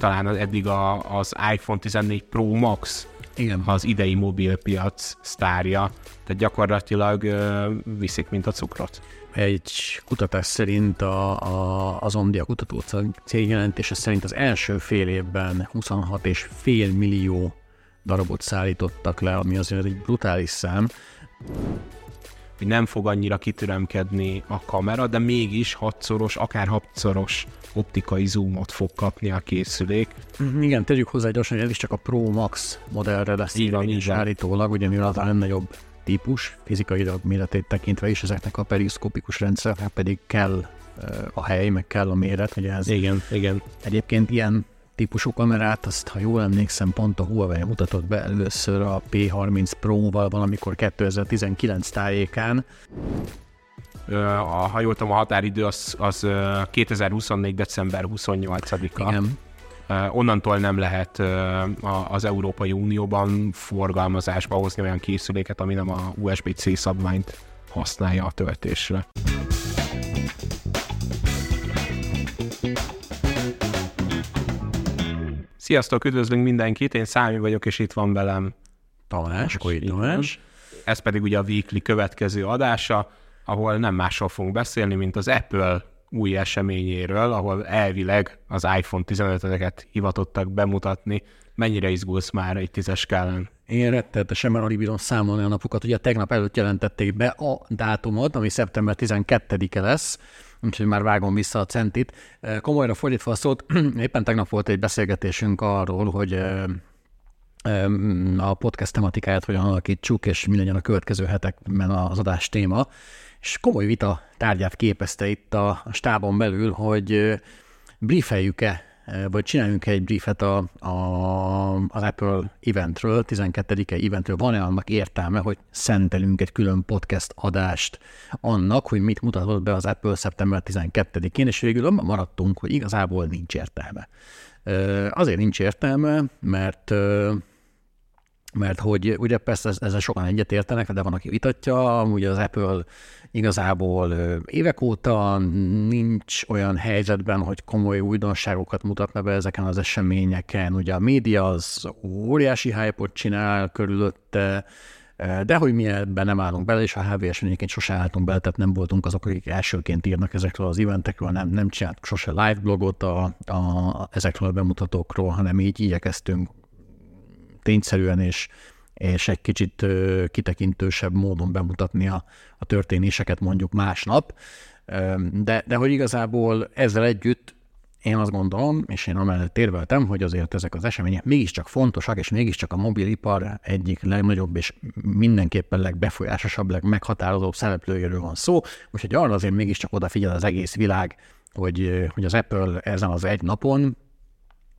talán eddig a, az iPhone 14 Pro Max Igen. az idei mobilpiac sztárja, tehát gyakorlatilag ö, viszik, mint a cukrot. Egy kutatás szerint a, a, az Omdia kutató cég jelentése szerint az első fél évben 26,5 millió darabot szállítottak le, ami azért egy brutális szám. nem fog annyira kitüremkedni a kamera, de mégis hatszoros, akár hatszoros optikai zoomot fog kapni a készülék. Igen, tegyük hozzá gyorsan, hogy ez is csak a Pro Max modellre lesz Így állítólag, ugye mivel az a legnagyobb típus, fizikai méretét tekintve is, ezeknek a periszkópikus rendszernek pedig kell a hely, meg kell a méret, hogy ez Igen, igen. Egyébként ilyen típusú kamerát, azt ha jól emlékszem, pont a Huawei mutatott be először a P30 Pro-val valamikor 2019 tájékán. A, ha jól tudom, a határidő az, az ö, 2024. december 28-a. Igen. Onnantól nem lehet az Európai Unióban forgalmazásba hozni olyan készüléket, ami nem a USB-C szabványt használja a töltésre. Sziasztok, üdvözlünk mindenkit, én Számi vagyok, és itt van velem Tamás. Tamás. ez pedig ugye a Weekly következő adása, ahol nem másról fogunk beszélni, mint az Apple új eseményéről, ahol elvileg az iPhone 15-eket hivatottak bemutatni. Mennyire izgulsz már egy tízes skálán? Én rettenetesen, mert alig bírom számolni a napokat. Ugye tegnap előtt jelentették be a dátumot, ami szeptember 12-e lesz, úgyhogy már vágom vissza a centit. Eh, Komolyra fordítva a szót, éppen tegnap volt egy beszélgetésünk arról, hogy eh, a podcast tematikáját hogyan alakítsuk, és mi legyen a következő hetekben az adás téma. És komoly vita tárgyát képezte itt a stábon belül, hogy briefeljük-e, vagy csináljunk egy briefet a, a, az Apple eventről, 12-e eventről. Van-e annak értelme, hogy szentelünk egy külön podcast adást annak, hogy mit mutatott be az Apple szeptember 12-én, és végül maradtunk, hogy igazából nincs értelme. Azért nincs értelme, mert mert hogy ugye persze ez- ezzel sokan egyetértenek, de van, aki vitatja, ugye az Apple igazából évek óta nincs olyan helyzetben, hogy komoly újdonságokat mutatna be ezeken az eseményeken. Ugye a média az óriási hype csinál körülötte, de hogy mi ebben nem állunk bele, és a HV eseményeként sose álltunk bele, tehát nem voltunk azok, akik elsőként írnak ezekről az eventekről, nem, nem csináltuk sose live blogot a, a, ezekről a bemutatókról, hanem így igyekeztünk tényszerűen és, és egy kicsit kitekintősebb módon bemutatni a, a történéseket mondjuk másnap. De, de hogy igazából ezzel együtt én azt gondolom, és én amellett érveltem, hogy azért ezek az események mégiscsak fontosak, és mégiscsak a mobilipar egyik legnagyobb és mindenképpen legbefolyásosabb, legmeghatározóbb szereplőjéről van szó, úgyhogy arra azért mégiscsak odafigyel az egész világ, hogy, hogy az Apple ezen az egy napon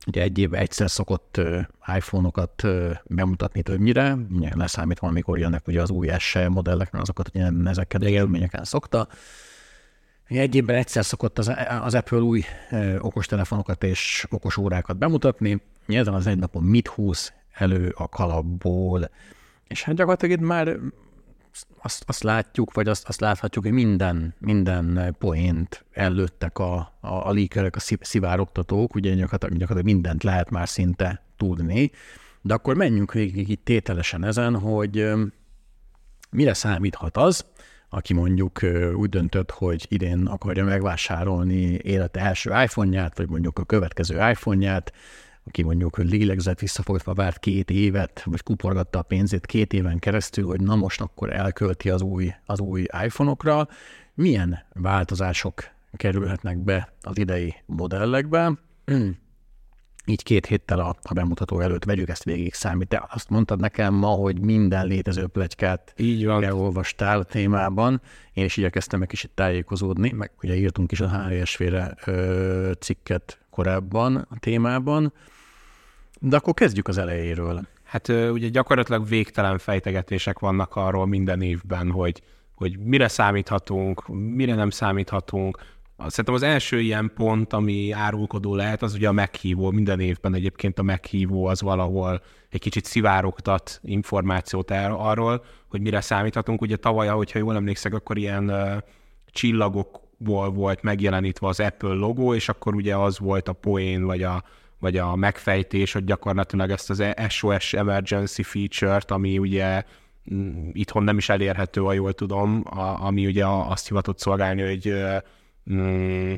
Ugye egy évben egyszer szokott iPhone-okat bemutatni többnyire, ugye leszámítva, amikor jönnek ugye az új SE modellek, mert azokat ugye nem ezekkel a élményeken szokta. Egy évben egyszer szokott az, az Apple új okostelefonokat és okos órákat bemutatni. Ezen az egy napon mit húz elő a kalapból. És hát gyakorlatilag itt már azt, azt látjuk, vagy azt, azt láthatjuk, hogy minden, minden poént előttek a, a, a líkerek, a szivárogtatók, ugye gyakorlatilag, gyakorlatilag mindent lehet már szinte tudni, de akkor menjünk végig itt tételesen ezen, hogy mire számíthat az, aki mondjuk úgy döntött, hogy idén akarja megvásárolni élete első iPhone-ját, vagy mondjuk a következő iPhone-ját, aki mondjuk lélegzett visszafogva várt két évet, vagy kuporgatta a pénzét két éven keresztül, hogy na most akkor elkölti az új, az új iPhone-okra, milyen változások kerülhetnek be az idei modellekbe. Így két héttel a, a bemutató előtt vegyük ezt végig számít. Te azt mondtad nekem ma, hogy minden létező plegykát Így van. elolvastál a témában. Én is igyekeztem egy kicsit tájékozódni, meg ugye írtunk is a HSV-re cikket korábban a témában. De akkor kezdjük az elejéről. Hát ugye gyakorlatilag végtelen fejtegetések vannak arról minden évben, hogy, hogy mire számíthatunk, mire nem számíthatunk. Szerintem az első ilyen pont, ami árulkodó lehet, az ugye a meghívó. Minden évben egyébként a meghívó az valahol egy kicsit szivárogtat információt arról, hogy mire számíthatunk. Ugye tavaly, hogyha jól emlékszek, akkor ilyen uh, csillagokból volt megjelenítve az Apple logó, és akkor ugye az volt a poén, vagy a, vagy a megfejtés, hogy gyakorlatilag ezt az SOS Emergency Feature-t, ami ugye mm, itthon nem is elérhető, ha jól tudom, a, ami ugye azt hivatott szolgálni, hogy mm,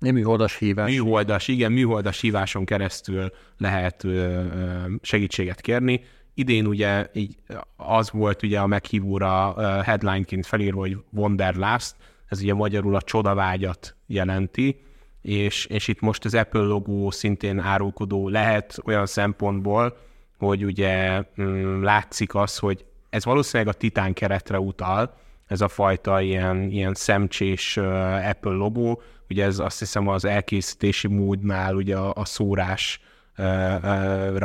műholdas hívás. Műholdas, igen, műholdas híváson keresztül lehet segítséget kérni. Idén ugye így az volt ugye a meghívóra headlineként felírva, hogy Wonderlust, ez ugye magyarul a csodavágyat jelenti, és, és itt most az Apple logó szintén árulkodó lehet olyan szempontból, hogy ugye mm, látszik az, hogy ez valószínűleg a Titán keretre utal, ez a fajta ilyen, ilyen szemcsés Apple logó, ugye ez azt hiszem az elkészítési módnál ugye a, a szórásra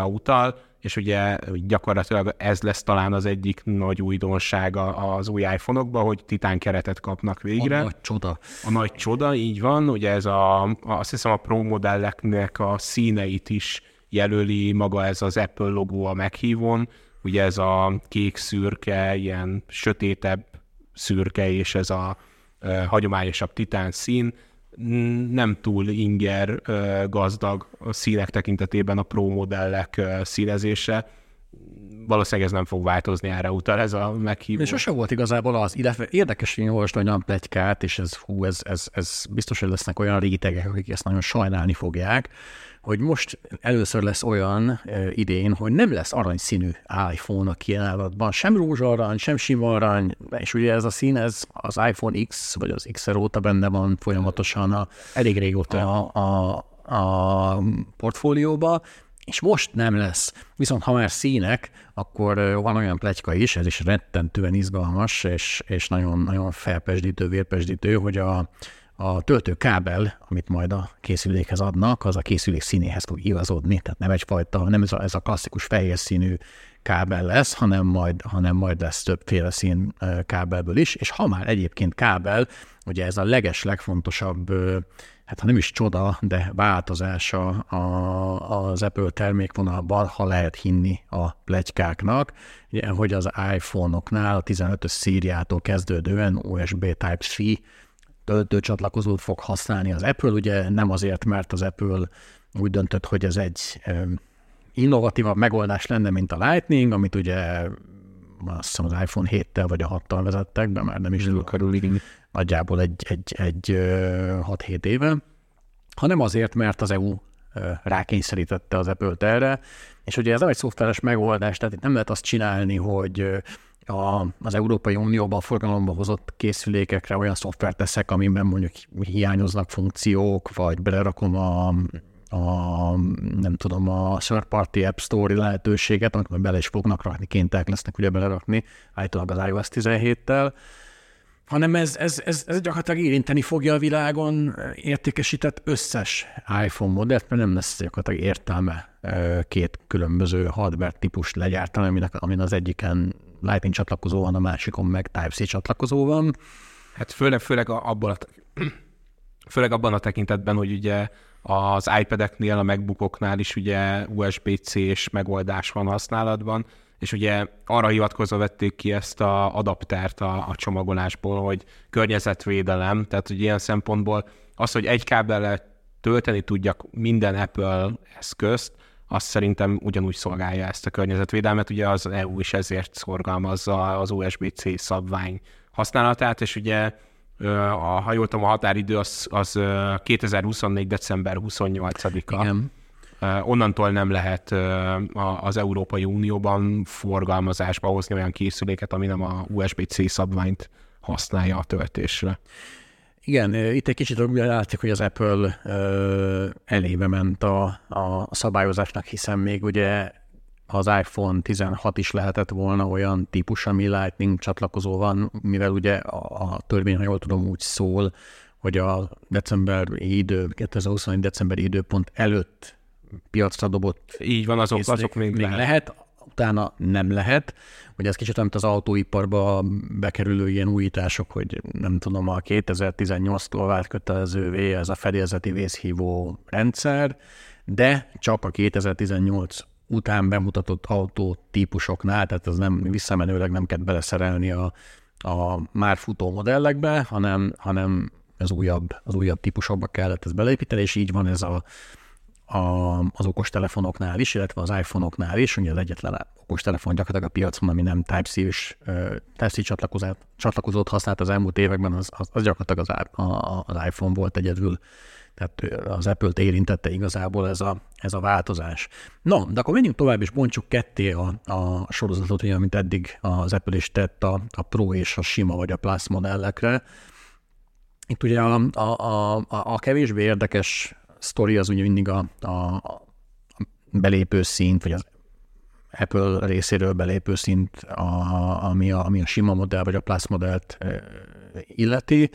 utal, és ugye gyakorlatilag ez lesz talán az egyik nagy újdonsága az új iPhone-okban, hogy titán keretet kapnak végre. A nagy csoda. A nagy csoda, így van. Ugye ez a, azt hiszem a Pro modelleknek a színeit is jelöli maga ez az Apple logó a meghívón. Ugye ez a kék szürke, ilyen sötétebb szürke, és ez a hagyományosabb titán szín nem túl inger gazdag színek tekintetében a Pro modellek színezése. Valószínűleg ez nem fog változni, erre utal ez a meghívó. És sose volt igazából az, illetve érdekes, hogy olvastam olyan plegykát, és ez, hú, ez, ez, ez biztos, hogy lesznek olyan rétegek, akik ezt nagyon sajnálni fogják, hogy most először lesz olyan e, idén, hogy nem lesz aranyszínű iPhone a kínálatban, sem rózsarany, sem sima arany, és ugye ez a szín, ez az iPhone X, vagy az x óta benne van folyamatosan, a, elég régóta. a, a, a portfólióba, és most nem lesz. Viszont ha már színek, akkor van olyan pletyka is, ez is rettentően izgalmas, és, és nagyon, nagyon felpesdítő, vérpesdítő, hogy a, a töltőkábel, amit majd a készülékhez adnak, az a készülék színéhez fog igazodni, tehát nem egyfajta, nem ez a, ez a klasszikus fehér színű kábel lesz, hanem majd, hanem majd lesz többféle szín kábelből is, és ha már egyébként kábel, ugye ez a leges, legfontosabb, hát ha nem is csoda, de változása a, az Apple termékvonalban, ha lehet hinni a plegykáknak, hogy az iPhone-oknál a 15-ös szíriától kezdődően USB Type-C töltőcsatlakozót fog használni az Apple, ugye nem azért, mert az Apple úgy döntött, hogy ez egy innovatívabb megoldás lenne, mint a Lightning, amit ugye azt hiszem az iPhone 7-tel vagy a 6-tal vezettek be, már nem is túl körül, nagyjából egy, egy, egy 6-7 éve, hanem azért, mert az EU rákényszerítette az Apple-t erre, és ugye ez nem egy szoftveres megoldás, tehát itt nem lehet azt csinálni, hogy a, az Európai Unióban forgalomba hozott készülékekre olyan szoftvert teszek, amiben mondjuk hiányoznak funkciók, vagy belerakom a, a nem tudom, a third party app store lehetőséget, amit bele is fognak rakni, kénytek lesznek ugye belerakni, állítólag az iOS 17-tel, hanem ez, ez, ez, ez gyakorlatilag érinteni fogja a világon értékesített összes iPhone modellt, mert nem lesz gyakorlatilag értelme két különböző hardware típust legyártani, aminek, amin az egyiken Lightning csatlakozó van, a másikon meg Type-C csatlakozó van. Hát főleg, főleg abban a, főleg abban a tekintetben, hogy ugye az iPad-eknél, a MacBookoknál is ugye USB-C-s megoldás van használatban, és ugye arra hivatkozva vették ki ezt a adaptert a, a csomagolásból, hogy környezetvédelem, tehát hogy ilyen szempontból az, hogy egy kábellel tölteni tudjak minden Apple eszközt, azt szerintem ugyanúgy szolgálja ezt a környezetvédelmet, ugye az EU is ezért szorgalmazza az USB-C szabvány használatát, és ugye a, ha jól tudom, a határidő az, az 2024. december 28-a. Igen. Onnantól nem lehet az Európai Unióban forgalmazásba hozni olyan készüléket, ami nem a USB-C szabványt használja a töltésre. Igen, itt egy kicsit úgy látszik, hogy az Apple elébe ment a, a szabályozásnak, hiszen még ugye az iPhone 16 is lehetett volna olyan típus, ami Lightning csatlakozó van, mivel ugye a, a törvény, ha jól tudom, úgy szól, hogy a decemberi idő, 2021 decemberi időpont előtt piacra dobott. Így van, azok, azok még, még lehet. lehet utána nem lehet. Ugye ez kicsit olyan, az autóiparba bekerülő ilyen újítások, hogy nem tudom, a 2018-tól vált kötelezővé ez a fedélzeti vészhívó rendszer, de csak a 2018 után bemutatott autó típusoknál, tehát ez nem visszamenőleg nem kell beleszerelni a, a már futó modellekbe, hanem, hanem az újabb, az újabb típusokba kellett ez beleépíteni, és így van ez a a, az okostelefonoknál is, illetve az iPhone-oknál is, ugye az egyetlen okostelefon gyakorlatilag a piacon, ami nem Type-C-s Type-C csatlakozót, használt az elmúlt években, az, az, az gyakorlatilag az, az iPhone volt egyedül. Tehát az Apple-t érintette igazából ez a, ez a változás. No, de akkor menjünk tovább, és bontsuk ketté a, a sorozatot, ugye, amit eddig az Apple is tett a, a Pro és a sima vagy a Plus modellekre. Itt ugye a, a, a, a kevésbé érdekes sztori az ugye mindig a, a, a belépő szint, vagy az Apple részéről belépő szint, a, ami, a, ami a sima modell, vagy a Plus modellt illeti.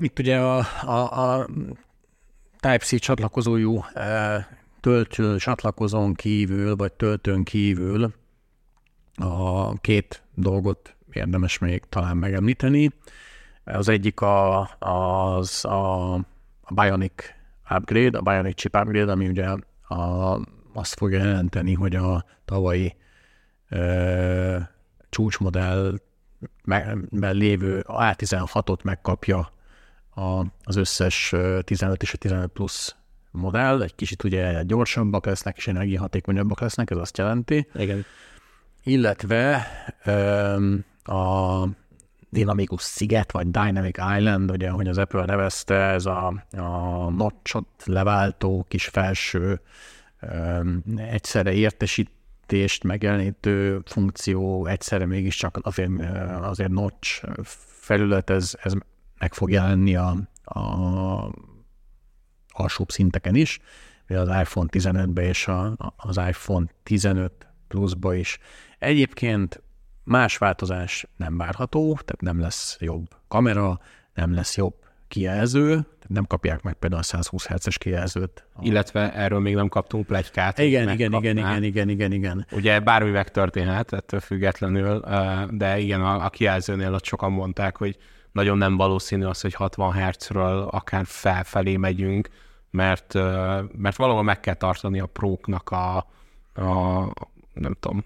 Itt ugye a, a, a Type-C csatlakozójú töltő csatlakozón kívül, vagy töltőn kívül a két dolgot érdemes még talán megemlíteni. Az egyik a, az a, a Bionic upgrade, a Bionic chip upgrade, ami ugye a, azt fogja jelenteni, hogy a tavalyi ö, csúcsmodellben lévő A16-ot megkapja a, az összes 15 és a 15 plusz modell, egy kicsit ugye gyorsabbak lesznek és energiahatékonyabbak lesznek, ez azt jelenti. Igen. Illetve a dinamikus sziget, vagy Dynamic Island, ugye, ahogy az Apple nevezte, ez a, a notchot leváltó kis felső um, egyszerre értesítést megjelenítő funkció, egyszerre mégiscsak azért, azért notch felület, ez, ez meg fog jelenni a, a alsóbb szinteken is, az iPhone 15-be és a, az iPhone 15 pluszba is. Egyébként Más változás nem várható, tehát nem lesz jobb kamera, nem lesz jobb kijelző, nem kapják meg például a 120 Hz-es kijelzőt. Illetve erről még nem kaptunk plegykát. Igen, igen, igen, igen, igen, igen, igen. Ugye bármi megtörténhet ettől függetlenül, de igen, a, a kijelzőnél ott sokan mondták, hogy nagyon nem valószínű az, hogy 60 Hz-ről akár felfelé megyünk, mert, mert valahol meg kell tartani a próknak a, a nem tudom,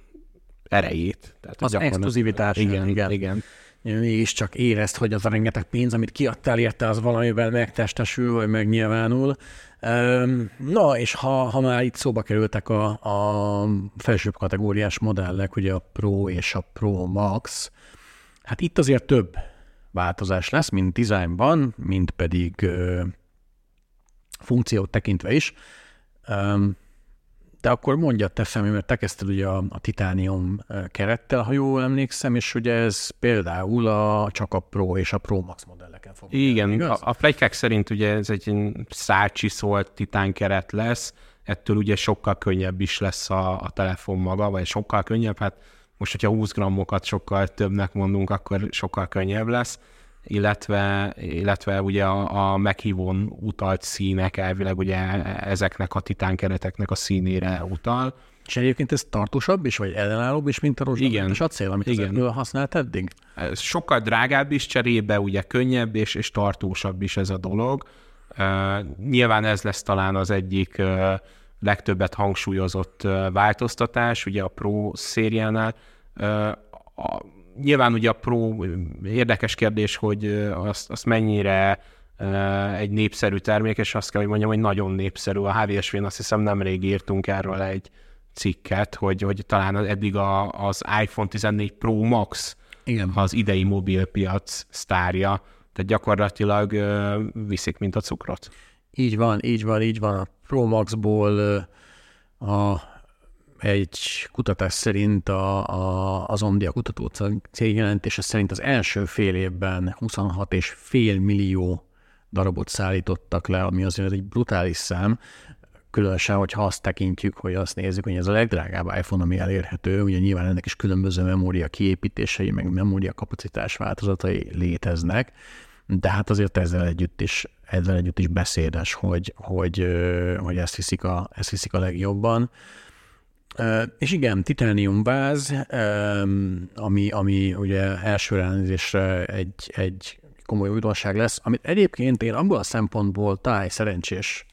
erejét. Tehát az exkluzivitás. Igen, igen. igen. Mégis csak érezt, hogy az a rengeteg pénz, amit kiadtál érte, az valamivel megtestesül, vagy megnyilvánul. Na, és ha, ha már itt szóba kerültek a, a felsőbb kategóriás modellek, ugye a Pro és a Pro Max, hát itt azért több változás lesz, mint designban, mint pedig ö, funkciót tekintve is. De akkor mondja te Femi, mert te kezdted ugye a, a titánium kerettel, ha jól emlékszem, és ugye ez például a, csak a Pro és a Pro Max modelleken fog. Igen, el, a, a plegykák szerint ugye ez egy szárcsiszolt titán keret lesz, ettől ugye sokkal könnyebb is lesz a, a telefon maga, vagy sokkal könnyebb, hát most, hogyha 20 grammokat sokkal többnek mondunk, akkor sokkal könnyebb lesz illetve, illetve ugye a, a meghívón utalt színek elvileg ugye ezeknek a titánkereteknek a színére utal. És egyébként ez tartósabb is, vagy ellenállóbb is, mint a rozsdamentes acél, amit Igen. használt eddig? Ez sokkal drágább is cserébe, ugye könnyebb és, és tartósabb is ez a dolog. Uh, nyilván ez lesz talán az egyik uh, legtöbbet hangsúlyozott uh, változtatás, ugye a Pro szériánál. Uh, a, nyilván ugye a Pro érdekes kérdés, hogy azt, azt mennyire egy népszerű termék, és azt kell, hogy mondjam, hogy nagyon népszerű. A HVSV-n azt hiszem nemrég írtunk erről egy cikket, hogy, hogy talán eddig a, az iPhone 14 Pro Max Igen. az idei mobilpiac sztárja, tehát gyakorlatilag viszik, mint a cukrot. Így van, így van, így van. A Pro Max-ból a egy kutatás szerint a, a, az Omdia kutató cég jelentése szerint az első fél évben 26,5 millió darabot szállítottak le, ami azért egy brutális szám, különösen, hogyha azt tekintjük, hogy azt nézzük, hogy ez a legdrágább iPhone, ami elérhető, ugye nyilván ennek is különböző memória kiépítései, meg memória kapacitás változatai léteznek, de hát azért ezzel együtt is, ezzel együtt is beszédes, hogy, hogy, hogy ezt, hiszik a, ezt hiszik a legjobban. És igen, titánium váz, ami, ami ugye első elnézésre egy, egy komoly újdonság lesz, amit egyébként én abból a szempontból talán szerencsés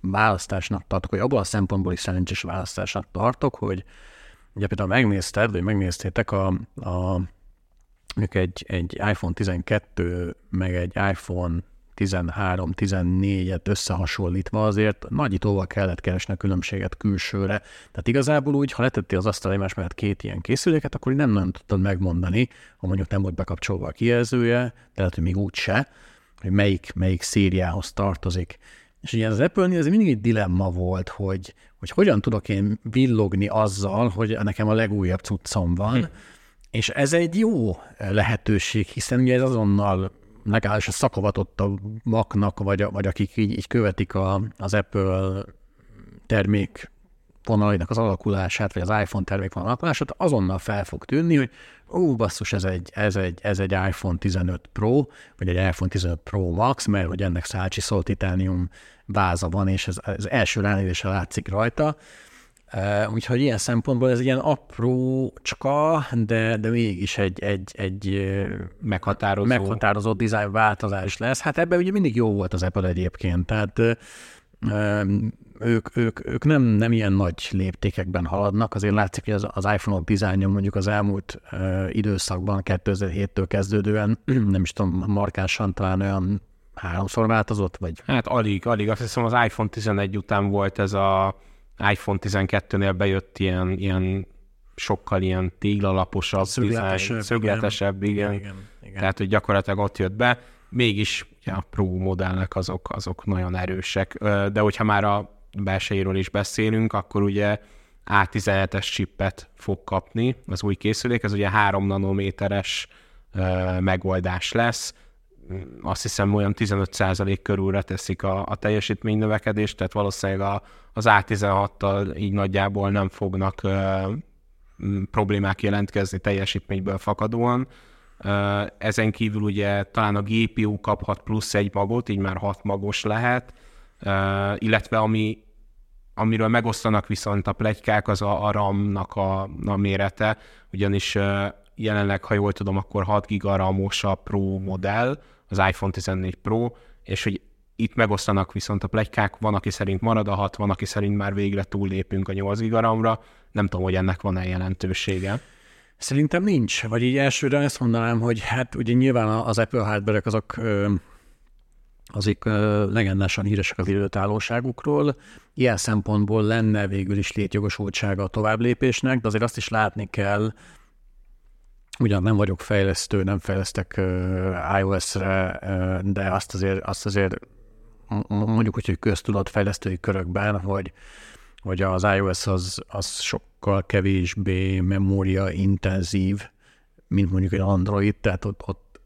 választásnak tartok, vagy abból a szempontból is szerencsés választásnak tartok, hogy ugye például megnézted, vagy megnéztétek a, a egy, egy iPhone 12, meg egy iPhone 13-14-et összehasonlítva azért nagyítóval kellett keresni a különbséget külsőre. Tehát igazából úgy, ha letettél az asztal egymás mellett két ilyen készüléket, akkor nem nagyon tudtad megmondani, ha mondjuk nem volt bekapcsolva a kijelzője, de lehet, hogy még úgy se, hogy melyik, melyik szériához tartozik. És ugye az Apple-nél ez mindig egy dilemma volt, hogy, hogy hogyan tudok én villogni azzal, hogy nekem a legújabb cuccom van, hm. és ez egy jó lehetőség, hiszen ugye ez azonnal legalábbis a szakavatottabbaknak, vagy, vagy akik így, így követik a, az Apple termék vonalainak az alakulását, vagy az iPhone termék alakulását, azonnal fel fog tűnni, hogy ó, basszus, ez egy, ez, egy, ez egy iPhone 15 Pro, vagy egy iPhone 15 Pro Max, mert hogy ennek Szácsi Sol Titanium váza van, és ez, ez első ránézésre látszik rajta. Úgyhogy ilyen szempontból ez ilyen aprócska, de, de mégis egy, egy, egy meghatározó. meghatározó design változás lesz. Hát ebben ugye mindig jó volt az Apple egyébként, tehát ők, ők, ők nem, nem ilyen nagy léptékekben haladnak, azért látszik, hogy az, az iPhone-ok dizájnja mondjuk az elmúlt uh, időszakban, 2007-től kezdődően, nem is tudom, markánsan talán olyan háromszor változott, vagy? Hát alig, alig. Azt hiszem az iPhone 11 után volt ez a iPhone 12-nél bejött ilyen, ilyen sokkal ilyen téglalaposabb, szögletesebb, szögletesebb igen. Igen, igen. Tehát, hogy gyakorlatilag ott jött be. Mégis ugye, a Pro modellnek azok, azok nagyon erősek. De hogyha már a belsejéről is beszélünk, akkor ugye A17-es chippet fog kapni az új készülék, ez ugye 3 nanométeres megoldás lesz, azt hiszem olyan 15% körülre teszik a, a teljesítmény növekedést, tehát valószínűleg a, az A16-tal így nagyjából nem fognak ö, problémák jelentkezni teljesítményből fakadóan. Ö, ezen kívül ugye talán a GPU kaphat plusz egy magot, így már hat magos lehet, ö, illetve ami amiről megosztanak viszont a plegykák, az a, a RAM-nak a, a mérete, ugyanis jelenleg, ha jól tudom, akkor 6 giga RAM-os a Pro modell, az iPhone 14 Pro, és hogy itt megosztanak viszont a plegykák, van, aki szerint marad a 6, van, aki szerint már végre túllépünk a 8 gigaramra, nem tudom, hogy ennek van-e jelentősége. Szerintem nincs, vagy így elsőre ezt mondanám, hogy hát ugye nyilván az Apple hardware azok azik legendásan híresek az időtállóságukról. Ilyen szempontból lenne végül is létjogosultsága a tovább lépésnek, de azért azt is látni kell, ugyan nem vagyok fejlesztő, nem fejlesztek iOS-re, de azt azért, azt azért mondjuk úgy, hogy köztudat fejlesztői körökben, hogy, hogy az iOS az, az sokkal kevésbé memória intenzív, mint mondjuk egy Android, tehát ott, ott,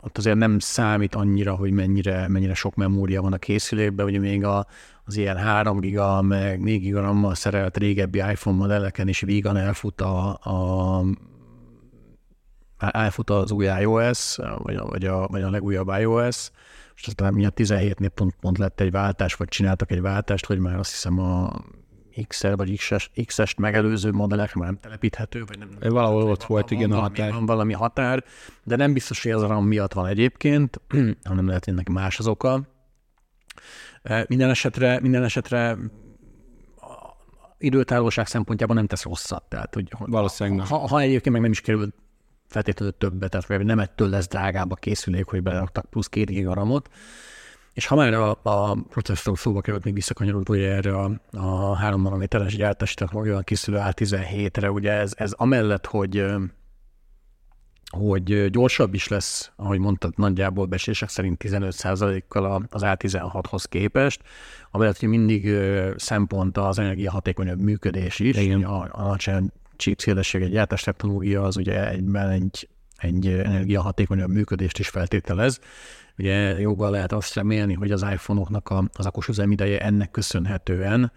ott azért nem számít annyira, hogy mennyire, mennyire sok memória van a készülékben, ugye még a, az ilyen 3 giga, meg 4 giga RAM-mal szerelt régebbi iPhone modelleken is vígan elfut a, a elfut az új iOS, vagy a, vagy a, vagy a legújabb iOS, és aztán mi a 17-nél pont, pont lett egy váltás, vagy csináltak egy váltást, hogy már azt hiszem a XR vagy XS, XS-t megelőző modellekre már nem telepíthető, vagy nem. nem Valahol ott volt, igen, a határ. Van valami határ, de nem biztos, hogy ez a RAM miatt van egyébként, hanem lehet, hogy ennek más az oka. Minden esetre, minden esetre időtállóság szempontjában nem tesz rosszat. Tehát, hogy Valószínűleg ha, ha egyébként meg nem is kerül feltétlenül többet, tehát nem ettől lesz drágább a készülék, hogy beleraktak plusz két gigaramot. És ha már a, a processzor szóba került, még visszakanyarodva ugye erre a, a 3 nanométeres gyártási technológia készülő A17-re, ugye ez, ez amellett, hogy hogy gyorsabb is lesz, ahogy mondtad, nagyjából besések szerint 15%-kal az A16-hoz képest, amellett, hogy mindig szempont az energiahatékonyabb működés is, Igen. a alacsony csípszélesség, egy gyártás technológia az ugye egyben egy, egy energiahatékonyabb működést is feltételez. Ugye jobban lehet azt remélni, hogy az iPhone-oknak az akkus üzemideje ennek köszönhetően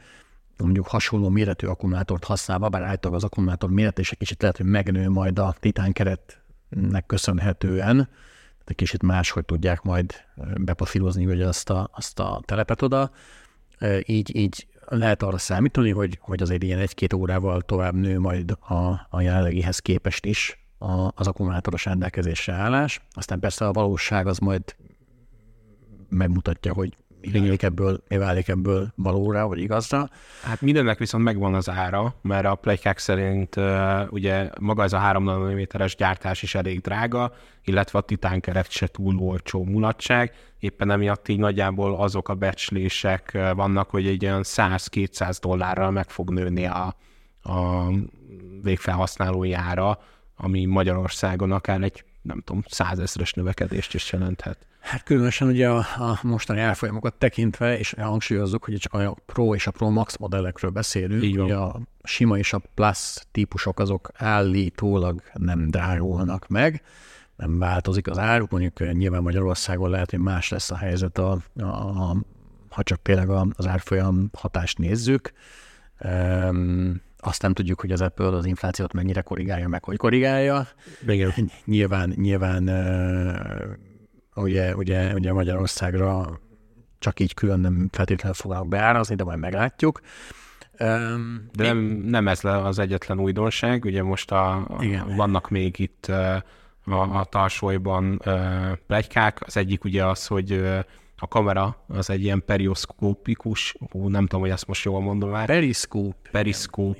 mondjuk hasonló méretű akkumulátort használva, bár általában az akkumulátor méret is egy kicsit lehet, hogy megnő majd a titán keretnek köszönhetően, tehát egy kicsit máshogy tudják majd bepaszírozni vagy azt a, azt a telepet oda. Így, így lehet arra számítani, hogy, hogy azért ilyen egy-két órával tovább nő majd a, a jelenlegihez képest is a, az akkumulátoros rendelkezésre állás. Aztán persze a valóság az majd megmutatja, hogy válik ebből, mi válik ebből valóra, vagy igazra. Hát mindennek viszont megvan az ára, mert a plegykák szerint uh, ugye maga ez a 3 nanométeres gyártás is elég drága, illetve a titánkeret se túl olcsó mulatság. Éppen emiatt így nagyjából azok a becslések vannak, hogy egy olyan 100-200 dollárral meg fog nőni a, a végfelhasználói ára, ami Magyarországon akár egy nem tudom, százezres növekedést is jelenthet. Hát különösen ugye a, a mostani árfolyamokat tekintve, és hangsúlyozzuk, hogy csak a Pro és a Pro Max modellekről beszélünk, Így ugye a sima és a Plus típusok azok állítólag nem drágulnak meg, nem változik az áruk, mondjuk nyilván Magyarországon lehet, hogy más lesz a helyzet, a, a, a, ha csak tényleg az árfolyam hatást nézzük. Um, azt nem tudjuk, hogy az Apple az inflációt mennyire korrigálja, meg hogy korrigálja. Igen. Nyilván, nyilván ugye, ugye, ugye Magyarországra csak így külön nem feltétlenül fognak beárazni, de majd meglátjuk. De nem, nem ez az egyetlen újdonság, ugye most a, igen. vannak még itt a, a tarsolyban uh, plegykák. Az egyik ugye az, hogy a kamera az egy ilyen perioszkópikus, hú, nem tudom, hogy ezt most jól mondom már. Periszkóp. Periszkóp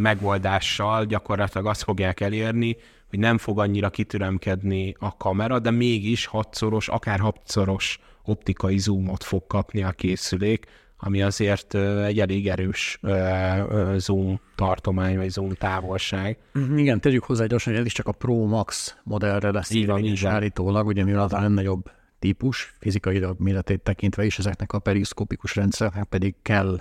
megoldással gyakorlatilag azt fogják elérni, hogy nem fog annyira kitüremkedni a kamera, de mégis hatszoros, akár hatszoros optikai zoomot fog kapni a készülék, ami azért egy elég erős zoom tartomány, vagy zoom távolság. Mhm, igen, tegyük hozzá gyorsan, hogy ez is csak a Pro Max modellre lesz így van, így állítólag, ugye mivel az a nagyobb típus, fizikai méretét tekintve is ezeknek a periszkópikus rendszereknek pedig kell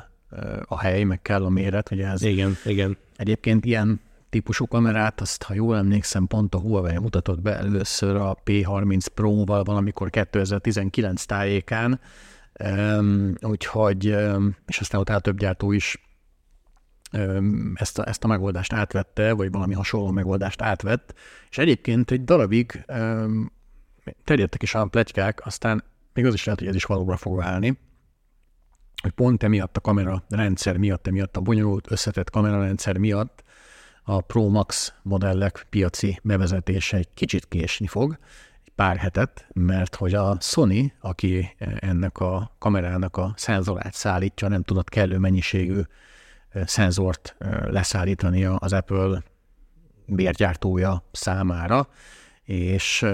a hely, meg kell a méret, hogy ez igen, igen. Egyébként ilyen típusú kamerát, azt ha jól emlékszem, pont a Huawei mutatott be először a P30 Pro-val valamikor 2019 tájékán, um, úgyhogy, um, és aztán utána több gyártó is um, ezt, a, ezt a megoldást átvette, vagy valami hasonló megoldást átvett, és egyébként egy darabig um, terjedtek is a pletykák, aztán még az is lehet, hogy ez is valóra fog válni, hogy pont emiatt a kamera rendszer miatt, emiatt a bonyolult összetett kamerarendszer miatt a Pro Max modellek piaci bevezetése egy kicsit késni fog, egy pár hetet, mert hogy a Sony, aki ennek a kamerának a szenzorát szállítja, nem tudott kellő mennyiségű szenzort leszállítani az Apple bérgyártója számára, és,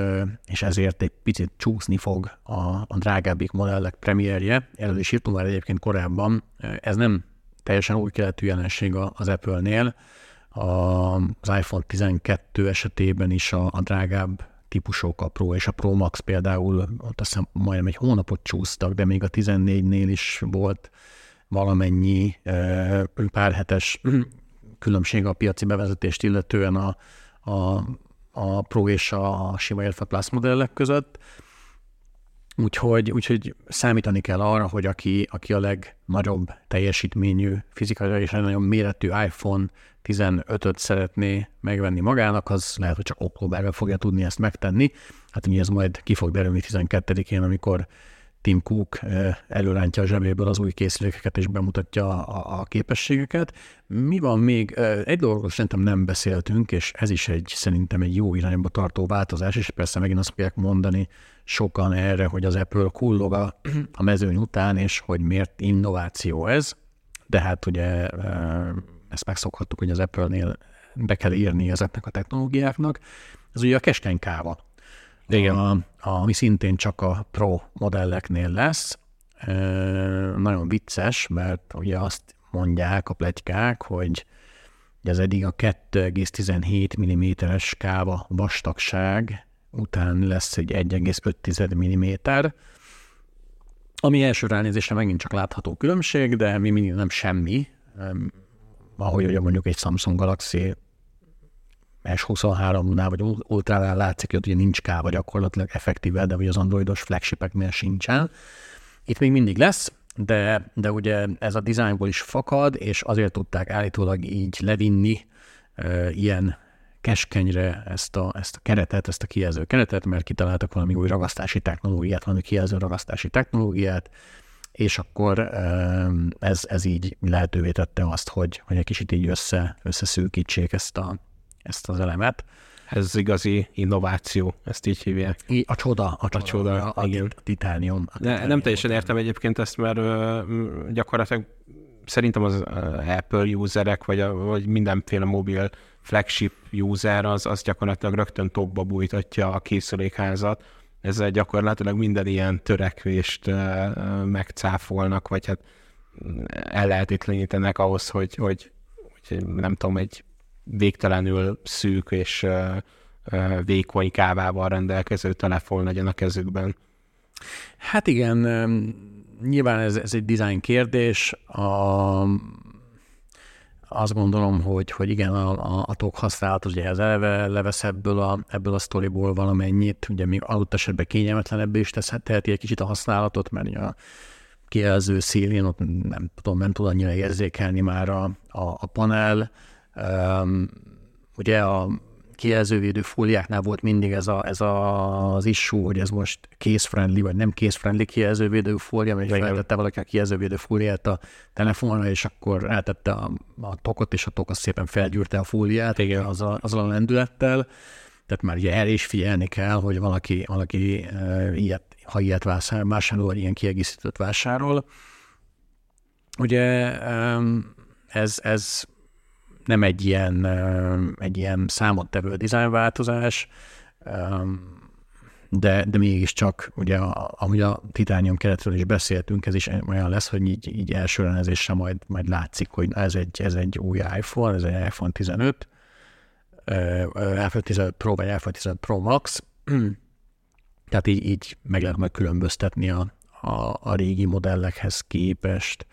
és ezért egy picit csúszni fog a, a drágábbik modellek premierje. Erről is írtunk már egyébként korábban. Ez nem teljesen új keletű jelenség az Apple-nél. Az iPhone 12 esetében is a, a drágább típusok, a Pro és a Pro Max például, ott azt hiszem majdnem egy hónapot csúsztak, de még a 14-nél is volt valamennyi pár hetes különbség a piaci bevezetést illetően a, a a Pro és a sima, illetve Plus modellek között. Úgyhogy, úgyhogy számítani kell arra, hogy aki, aki a legnagyobb teljesítményű, fizikai és legnagyobb méretű iPhone 15-öt szeretné megvenni magának, az lehet, hogy csak októberben fogja tudni ezt megtenni. Hát ugye ez majd ki fog derülni 12-én, amikor Tim Cook előrántja a zsebéből az új készülékeket és bemutatja a, a képességeket. Mi van még? Egy dologról szerintem nem beszéltünk, és ez is egy szerintem egy jó irányba tartó változás, és persze megint azt fogják mondani sokan erre, hogy az Apple kullog a, a mezőny után, és hogy miért innováció ez, de hát ugye ezt megszokhattuk, hogy az Apple-nél be kell írni ezeknek a technológiáknak. Ez ugye a keskeny káva igen. A, ami szintén csak a Pro modelleknél lesz. Nagyon vicces, mert ugye azt mondják a plegykák, hogy ez eddig a 2,17 mm-es káva vastagság után lesz egy 1,5 mm, ami első ránézésre megint csak látható különbség, de mi mindig nem semmi, ahogy ugye mondjuk egy Samsung Galaxy S23-nál vagy Ultránál látszik, hogy ugye nincs káva gyakorlatilag effektíve, de hogy az androidos flagshipeknél sincsen. Itt még mindig lesz, de, de ugye ez a dizájnból is fakad, és azért tudták állítólag így levinni e, ilyen keskenyre ezt a, ezt a keretet, ezt a kijelző keretet, mert kitaláltak valami új ragasztási technológiát, valami kijelző ragasztási technológiát, és akkor ez, ez így lehetővé tette azt, hogy, hogy egy kicsit így össze, összeszűkítsék ezt a, ezt az elemet. Ez igazi innováció, ezt így hívják. A csoda, a a, csoda, a, igen. a titánium. A titánium. Nem teljesen értem egyébként ezt, mert gyakorlatilag szerintem az Apple userek, vagy, a, vagy mindenféle mobil flagship user, az, az gyakorlatilag rögtön topba bújtatja a készülékházat. Ezzel gyakorlatilag minden ilyen törekvést megcáfolnak, vagy hát ellehetetlenítenek ahhoz, hogy, hogy, hogy nem tudom, egy végtelenül szűk és vékony kávával rendelkező telefon legyen a kezükben. Hát igen, nyilván ez, ez egy design kérdés. A, azt gondolom, hogy, hogy igen, a, a, a tok használat ugye ez eleve levesz ebből a, ebből a sztoriból valamennyit, ugye még adott esetben kényelmetlenebb is tesz, teheti egy kicsit a használatot, mert a kijelző szélén ott nem tudom, nem tud annyira érzékelni már a, a, a panel. Ugye a kijelzővédő fóliáknál volt mindig ez, a, ez a, az issue, hogy ez most case-friendly, vagy nem case-friendly kijelzővédő fólia, mert feltette valaki a kijelzővédő fóliát a telefonra, és akkor eltette a, a tokot, és a tok az szépen felgyűrte a fóliát Igen. Az a, azzal a lendülettel. Tehát már ugye el is figyelni kell, hogy valaki, valaki uh, ilyet, ha ilyet vásárol, vásárol, ilyen kiegészítőt vásárol. Ugye ez, ez nem egy ilyen, egy ilyen számottevő dizájnváltozás, de, de mégiscsak, ugye, ahogy a titánium keretről is beszéltünk, ez is olyan lesz, hogy így, így első renezésre majd, majd látszik, hogy ez egy, ez egy új iPhone, ez egy iPhone 15, iPhone 15 Pro vagy iPhone 15 Pro Max, tehát így, így meg lehet majd különböztetni a, a, a régi modellekhez képest.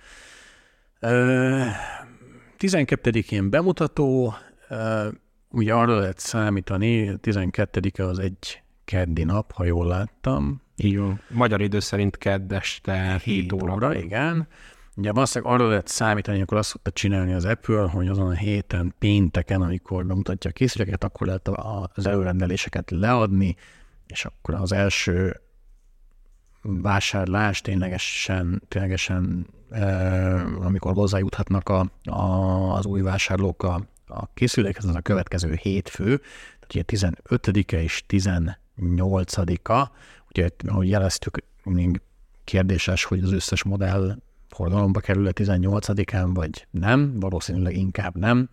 12-én bemutató, ugye arra lehet számítani, 12-e az egy keddi nap, ha jól láttam. Így van. Magyar idő szerint kedd este 7 óra. óra. Igen. Ugye valószínűleg arra lehet számítani, akkor azt szokta csinálni az Apple, hogy azon a héten, pénteken, amikor bemutatja a készüléket, akkor lehet az előrendeléseket leadni, és akkor az első vásárlás ténylegesen, ténylegesen amikor hozzájuthatnak a, a, az új vásárlók a, a készülékhez, az a következő hétfő, tehát ugye 15-e és 18-a, ugye ahogy jeleztük, még kérdéses, hogy az összes modell forgalomba kerül-e 18-án, vagy nem, valószínűleg inkább nem.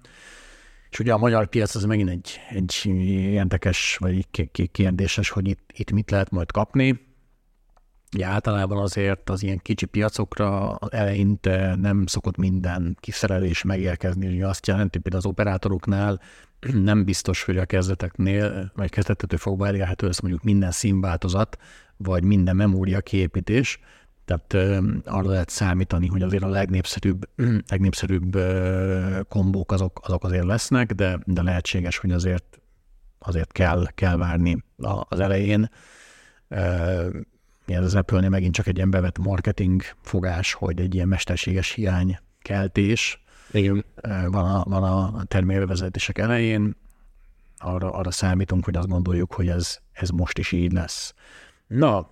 És ugye a magyar piac az megint egy, egy érdekes, vagy kérdéses, hogy itt, itt mit lehet majd kapni. Ugye általában azért az ilyen kicsi piacokra eleinte nem szokott minden kiszerelés megérkezni, hogy azt jelenti, például az operátoroknál nem biztos, hogy a kezdeteknél, vagy kezdetetől fogva elérhető lesz mondjuk minden színváltozat, vagy minden memória kiépítés, tehát uh, arra lehet számítani, hogy azért a legnépszerűbb, legnépszerűbb uh, kombók azok, azok azért lesznek, de, de lehetséges, hogy azért azért kell, kell várni az elején. Ez az Apple-nél megint csak egy ilyen bevett marketing fogás, hogy egy ilyen mesterséges hiány keltés Igen. van a, van a termélvezetések elején, arra, arra számítunk, hogy azt gondoljuk, hogy ez, ez most is így lesz. Na,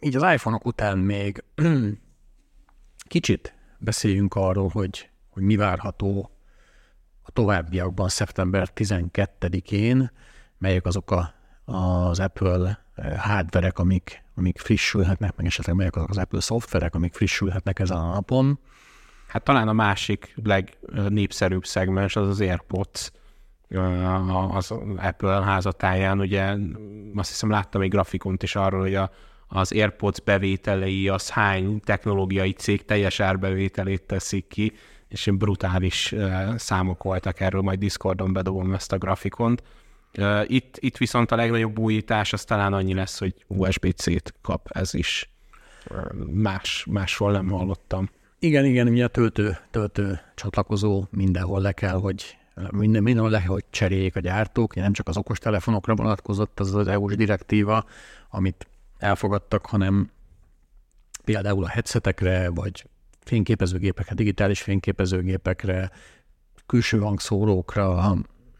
így az iPhone-ok után még kicsit beszéljünk arról, hogy, hogy mi várható a továbbiakban szeptember 12-én, melyek azok a, az Apple hardverek, amik, amik frissülhetnek, meg esetleg melyek azok az Apple szoftverek, amik frissülhetnek ezen a napon. Hát talán a másik legnépszerűbb szegmens az az AirPods, az Apple házatáján, ugye azt hiszem láttam egy grafikont is arról, hogy a, az AirPods bevételei, az hány technológiai cég teljes árbevételét teszik ki, és brutális számok voltak erről, majd Discordon bedobom ezt a grafikont. Itt, itt viszont a legnagyobb újítás az talán annyi lesz, hogy USB-C-t kap ez is. Más, másról nem hallottam. Igen, igen, ugye a töltő, töltő csatlakozó mindenhol le kell, hogy minden, mindenhol le, hogy cseréljék a gyártók, nem csak az okostelefonokra vonatkozott az az EU-s direktíva, amit elfogadtak, hanem például a headsetekre, vagy fényképezőgépekre, digitális fényképezőgépekre, külső hangszórókra,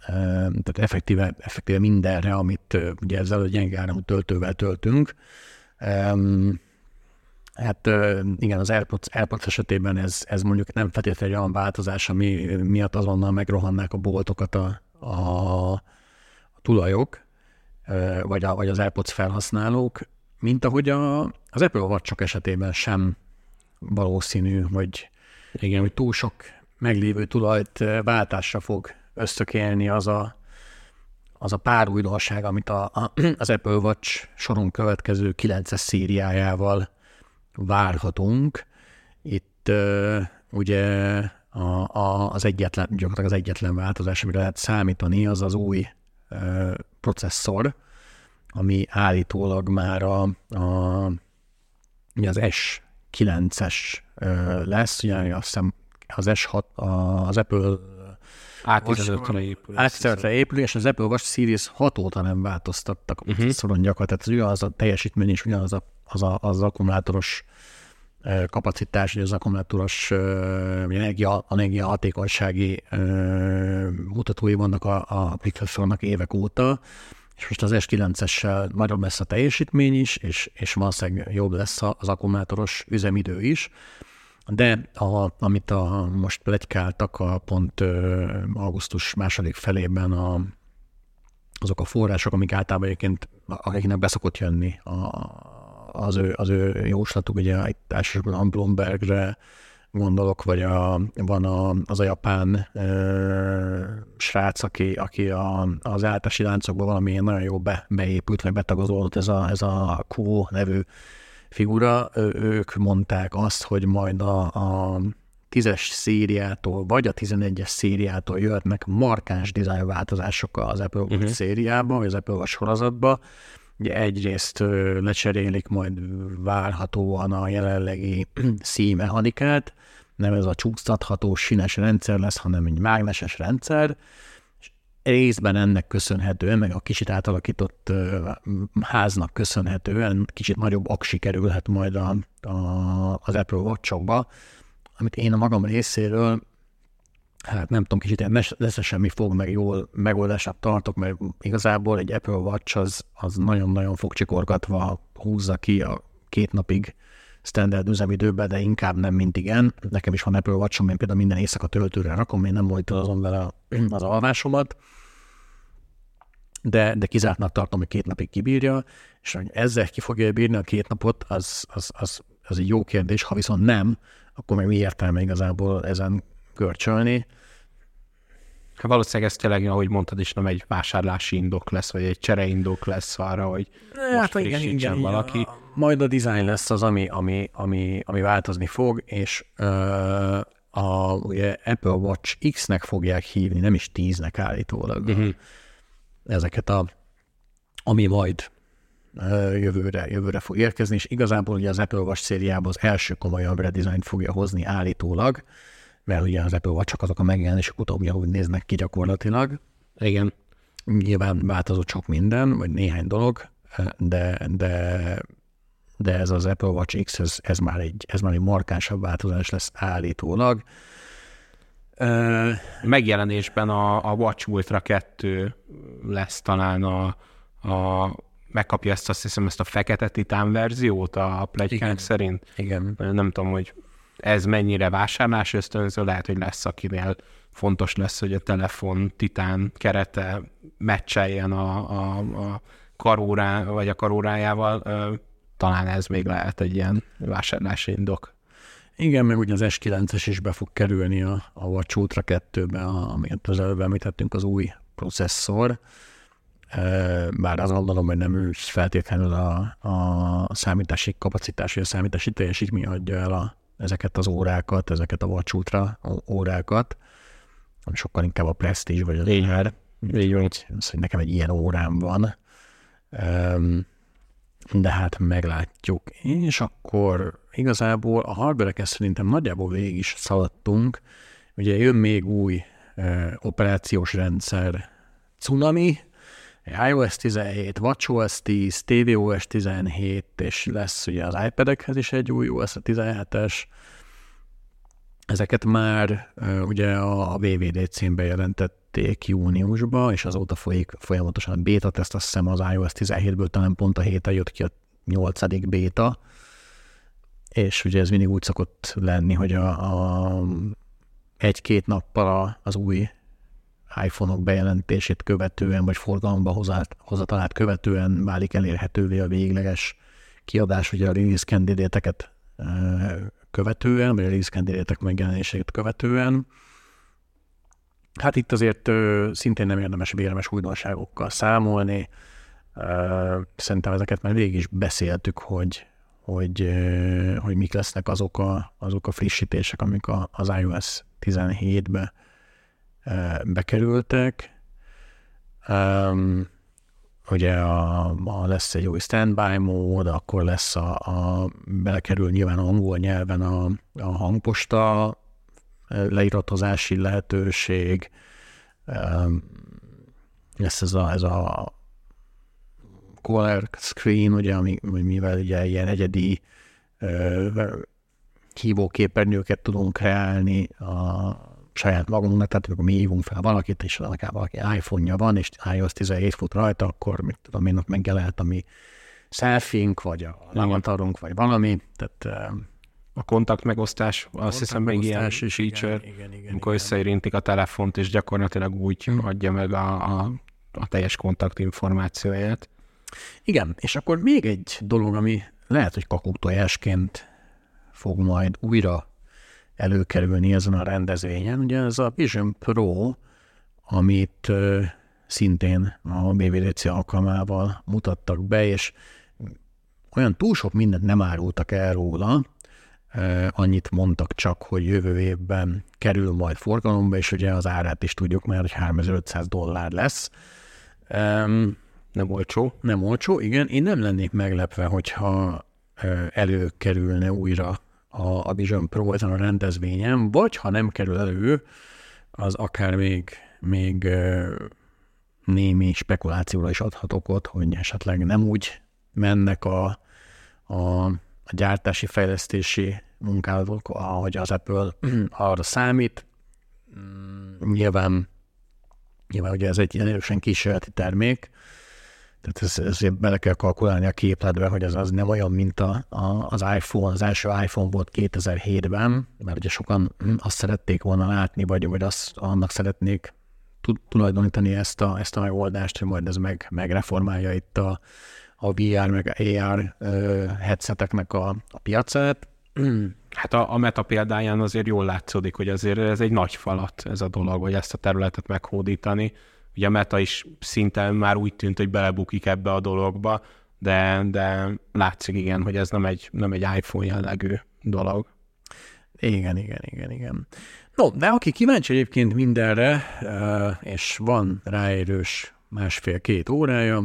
tehát effektíve, effektíve mindenre, amit ugye ezzel a gyenge áramú töltővel töltünk. Hát igen, az AirPods, AirPods esetében ez, ez mondjuk nem feltétlenül egy olyan változás, ami miatt azonnal megrohannák a boltokat a, a, a tulajok, vagy, a, vagy az AirPods felhasználók, mint ahogy a, az Apple watch esetében sem valószínű, hogy, igen, hogy túl sok meglévő tulajt váltásra fog ösztökélni az a, az a pár újdonság, amit a, a, az Apple Watch soron következő 9-es szériájával várhatunk. Itt uh, ugye a, a, az egyetlen, gyakorlatilag az egyetlen változás, amire lehet számítani, az az új uh, processzor, ami állítólag már a, a az S9-es uh, lesz, ugye azt hiszem az S6, a, az Apple A15-re épül. A15-re épül, és az Apple Watch Series 6 óta nem változtattak a uh-huh. gyakorlatilag. Tehát az az a teljesítmény is ugyanaz a, az, a, az akkumulátoros kapacitás, vagy az akkumulátoros energia, energia hatékonysági mutatói vannak a, a processornak évek óta, és most az S9-essel nagyobb lesz a teljesítmény is, és, és valószínűleg jobb lesz az akkumulátoros üzemidő is. De a, amit a, most plegykáltak a pont ö, augusztus második felében a, azok a források, amik általában egyébként akiknek beszokott jönni a, az, ő, az ő jóslatuk, ugye itt elsősorban a Bloombergre gondolok, vagy a, van a, az a japán ö, srác, aki, aki a, az általási láncokban valamilyen nagyon jó be, beépült, vagy betagozódott ez a, ez a Kuo nevű figura, ők mondták azt, hogy majd a, a tízes szériától, vagy a 11-es szériától jöhetnek markáns dizájn változások az Apple Watch uh-huh. szériába, vagy az Apple Watch sorozatba. Ugye egyrészt lecserélik majd várhatóan a jelenlegi szímechanikát, nem ez a csúsztatható sines rendszer lesz, hanem egy mágneses rendszer, részben ennek köszönhetően, meg a kicsit átalakított háznak köszönhetően kicsit nagyobb aksi kerülhet majd a, a, az Apple watch amit én a magam részéről hát nem tudom, kicsit lesz semmi fog, meg jól megoldását tartok, mert igazából egy Apple Watch az, az nagyon-nagyon fogcsikorgatva húzza ki a két napig standard üzemidőben, de inkább nem, mint igen. Nekem is van Apple watch én például minden éjszaka töltőre rakom, én nem azon vele az alvásomat, de, de kizártnak tartom, hogy két napig kibírja, és hogy ezzel ki fogja bírni a két napot, az, az, az, az egy jó kérdés. Ha viszont nem, akkor meg mi értelme igazából ezen görcsölni. Hát valószínűleg ez tényleg, ahogy mondtad is, nem egy vásárlási indok lesz, vagy egy csereindok lesz arra, hogy hát igen, igen, valaki. Igen. Majd a design lesz az, ami, ami, ami, ami változni fog, és uh, a ugye Apple Watch X-nek fogják hívni, nem is 10-nek állítólag. Uh-huh ezeket a, ami majd jövőre, jövőre fog érkezni, és igazából ugye az Apple Watch szériában az első komolyabb redesign fogja hozni állítólag, mert ugye az Apple Watch csak azok a megjelenések utóbbi, ahogy néznek ki gyakorlatilag. Igen. Nyilván változott sok minden, vagy néhány dolog, de, de, de ez az Apple Watch X, ez, ez, már egy, ez már egy markánsabb változás lesz állítólag. Megjelenésben a, a Watch Ultra 2 lesz talán a, a megkapja ezt azt hiszem ezt a fekete titán verziót a plegykák szerint. Igen. Nem tudom, hogy ez mennyire vásárlás ösztönző, lehet, hogy lesz, akinél fontos lesz, hogy a telefon titán kerete meccseljen a, a, a karórá, vagy a karórájával. Talán ez még lehet egy ilyen vásárlási indok. Igen, meg ugye az S9-es is be fog kerülni a, a Watch Ultra 2-be, amit az előbb említettünk, az új processzor. Bár az gondolom, hogy nem ő feltétlenül a, a számítási kapacitás, vagy a számítási teljesítmény adja el a, ezeket az órákat, ezeket a Watch Ultra órákat, hanem sokkal inkább a Prestige vagy a. Így van. Az, hogy nekem egy ilyen órám van. De hát meglátjuk. És akkor igazából a hardware szerintem nagyjából végig is szaladtunk. Ugye jön még új e, operációs rendszer Tsunami, iOS 17, WatchOS 10, tvOS 17, és lesz ugye az iPad-ekhez is egy új OS 17-es. Ezeket már e, ugye a, a WWDC-n bejelentették júniusba, és azóta folyik folyamatosan a beta teszt, azt hiszem az iOS 17-ből talán pont a héten jött ki a 8. beta, és ugye ez mindig úgy szokott lenni, hogy a, a egy-két nappal az új iPhone-ok bejelentését követően, vagy forgalomba hozatalát követően válik elérhetővé a végleges kiadás, ugye a release candidate követően, vagy a release candidate megjelenését követően. Hát itt azért ö, szintén nem érdemes véremes újdonságokkal számolni. Ö, szerintem ezeket már végig is beszéltük, hogy, hogy, ö, hogy mik lesznek azok a, azok a frissítések, amik a, az iOS 17-be bekerültek. Um, ugye a, a lesz egy új standby mód, akkor lesz a, a belekerül nyilván angol nyelven a, a hangposta leiratozási lehetőség, lesz ez a, ez a color screen, ugye, ami, mivel ugye ilyen egyedi hívóképernyőket tudunk kreálni a saját magunknak, tehát amikor mi hívunk fel valakit, és akár valaki iPhone-ja van, és iOS 17 fut rajta, akkor mit tudom én, ott megjelent a mi selfink, vagy a lavatarunk, vagy valami, tehát a kontakt megosztás, azt hiszem még ilyen feature, igen, igen, igen, amikor igen. összeérintik a telefont, és gyakorlatilag úgy hmm. adja meg a, a, a teljes kontakt információját. Igen, és akkor még egy dolog, ami lehet, hogy kakuktojásként fog majd újra előkerülni ezen a rendezvényen. Ugye ez a Vision Pro, amit szintén a BVDC alkalmával mutattak be, és olyan túl sok mindent nem árultak el róla, annyit mondtak csak, hogy jövő évben kerül majd forgalomba, és ugye az árát is tudjuk mert hogy 3500 dollár lesz. Um, nem olcsó. Nem olcsó, igen. Én nem lennék meglepve, hogyha előkerülne újra a, a Vision Pro ezen a rendezvényen, vagy ha nem kerül elő, az akár még, még némi spekulációra is adhat okot, hogy esetleg nem úgy mennek a, a, a gyártási, fejlesztési munkálatok, ahogy az Apple arra számít. Mm, nyilván, nyilván ugye ez egy erősen kísérleti termék, tehát ez, ezért bele kell kalkulálni a képletbe, hogy az, az nem olyan, mint a, a, az iPhone. Az első iPhone volt 2007-ben, mert ugye sokan azt szerették volna látni, vagy, vagy azt, annak szeretnék tulajdonítani ezt a, ezt a megoldást, hogy majd ez meg, megreformálja itt a, a VR meg AR headseteknek a, a piacát. Hát a, a meta példáján azért jól látszódik, hogy azért ez egy nagy falat ez a dolog, hogy ezt a területet meghódítani Ugye a Meta is szinte már úgy tűnt, hogy belebukik ebbe a dologba, de, de látszik igen, hogy ez nem egy, nem egy iPhone jellegű dolog. Igen, igen, igen, igen. No, de aki kíváncsi egyébként mindenre, eh, és van ráérős másfél-két órája,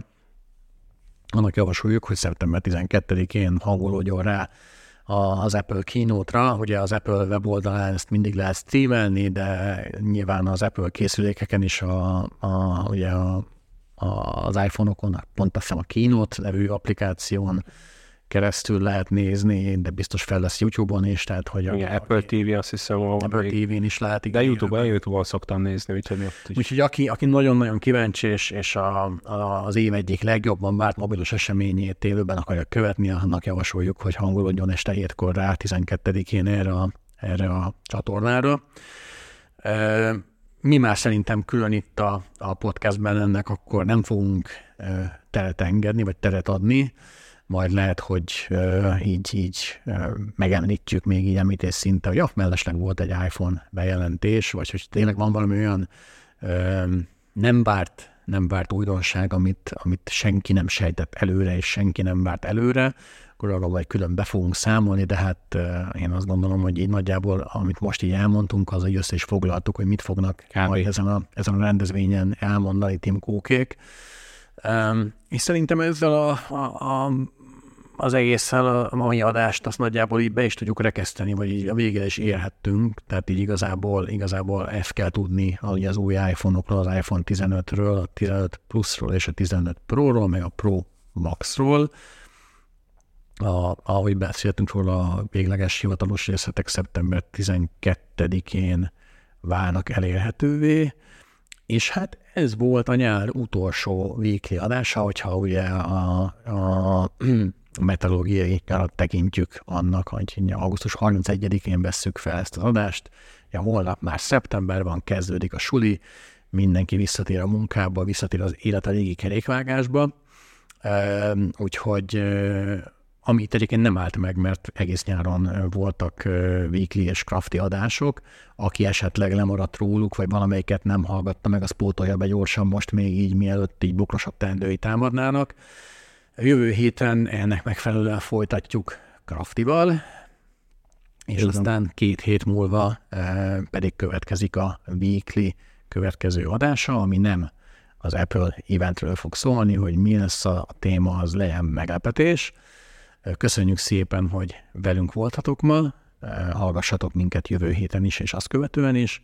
annak javasoljuk, hogy szeptember 12-én hangolódjon rá az Apple keynote-ra. Ugye az Apple weboldalán ezt mindig lehet streamelni, de nyilván az Apple készülékeken is a, a, ugye a, a, az iPhone-okon, pont azt hiszem a Keynote nevű applikáción keresztül lehet nézni, de biztos fel lesz YouTube-on is, tehát hogy... A, Igen, Apple TV azt hiszem, Apple TV-n is lehet. De YouTube-on, YouTube-on szoktam nézni, úgyhogy ott is. Úgyhogy aki, aki nagyon-nagyon kíváncsi, és, és a, a, az év egyik legjobban várt mobilos eseményét élőben akarja követni, annak javasoljuk, hogy hangolódjon este hétkor rá 12-én erre a, erre a csatornára. Mi már szerintem külön itt a, a podcastben ennek akkor nem fogunk teret engedni, vagy teret adni, majd lehet, hogy uh, így, így uh, megemlítjük még így említés szinte, hogy ja, mellesleg volt egy iPhone bejelentés, vagy hogy tényleg van valami olyan uh, nem várt, nem várt újdonság, amit, amit senki nem sejtett előre, és senki nem várt előre, akkor arról majd külön be fogunk számolni, de hát én azt gondolom, hogy így nagyjából, amit most így elmondtunk, az, hogy össze is foglaltuk, hogy mit fognak majd ezen a, ezen a rendezvényen elmondani Tim Kókék. Um, és szerintem ezzel a, a, a az egésszel a mai adást azt nagyjából így be is tudjuk rekeszteni, vagy így a végére is érhettünk, tehát így igazából, igazából ezt kell tudni hogy az új iPhone-okról, az iPhone 15-ről, a 15 Plus-ról és a 15 Pro-ról, meg a Pro Max-ról. A, ahogy beszéltünk róla, a végleges hivatalos részletek szeptember 12-én válnak elérhetővé, és hát ez volt a nyár utolsó weekly adása, hogyha ugye a, a meteorológiai tekintjük annak, hogy augusztus 31-én vesszük fel ezt az adást, ja, holnap már szeptember van, kezdődik a suli, mindenki visszatér a munkába, visszatér az élet a régi kerékvágásba, úgyhogy amit egyébként nem állt meg, mert egész nyáron voltak weekly és crafty adások, aki esetleg lemaradt róluk, vagy valamelyiket nem hallgatta meg, az pótolja be gyorsan most még így, mielőtt így bokrosabb teendői támadnának. Jövő héten ennek megfelelően folytatjuk Craftival, és Tudom. aztán két hét múlva pedig következik a weekly következő adása, ami nem az Apple eventről fog szólni, hogy mi lesz a téma, az legyen meglepetés. Köszönjük szépen, hogy velünk voltatok ma, hallgassatok minket jövő héten is, és azt követően is.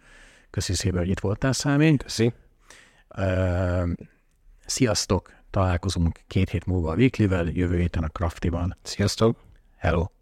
Köszi szépen, hogy itt voltál, Számény. Köszi. Sziasztok, találkozunk két hét múlva a Weekly-vel, jövő héten a Crafty-ban. Sziasztok. Hello.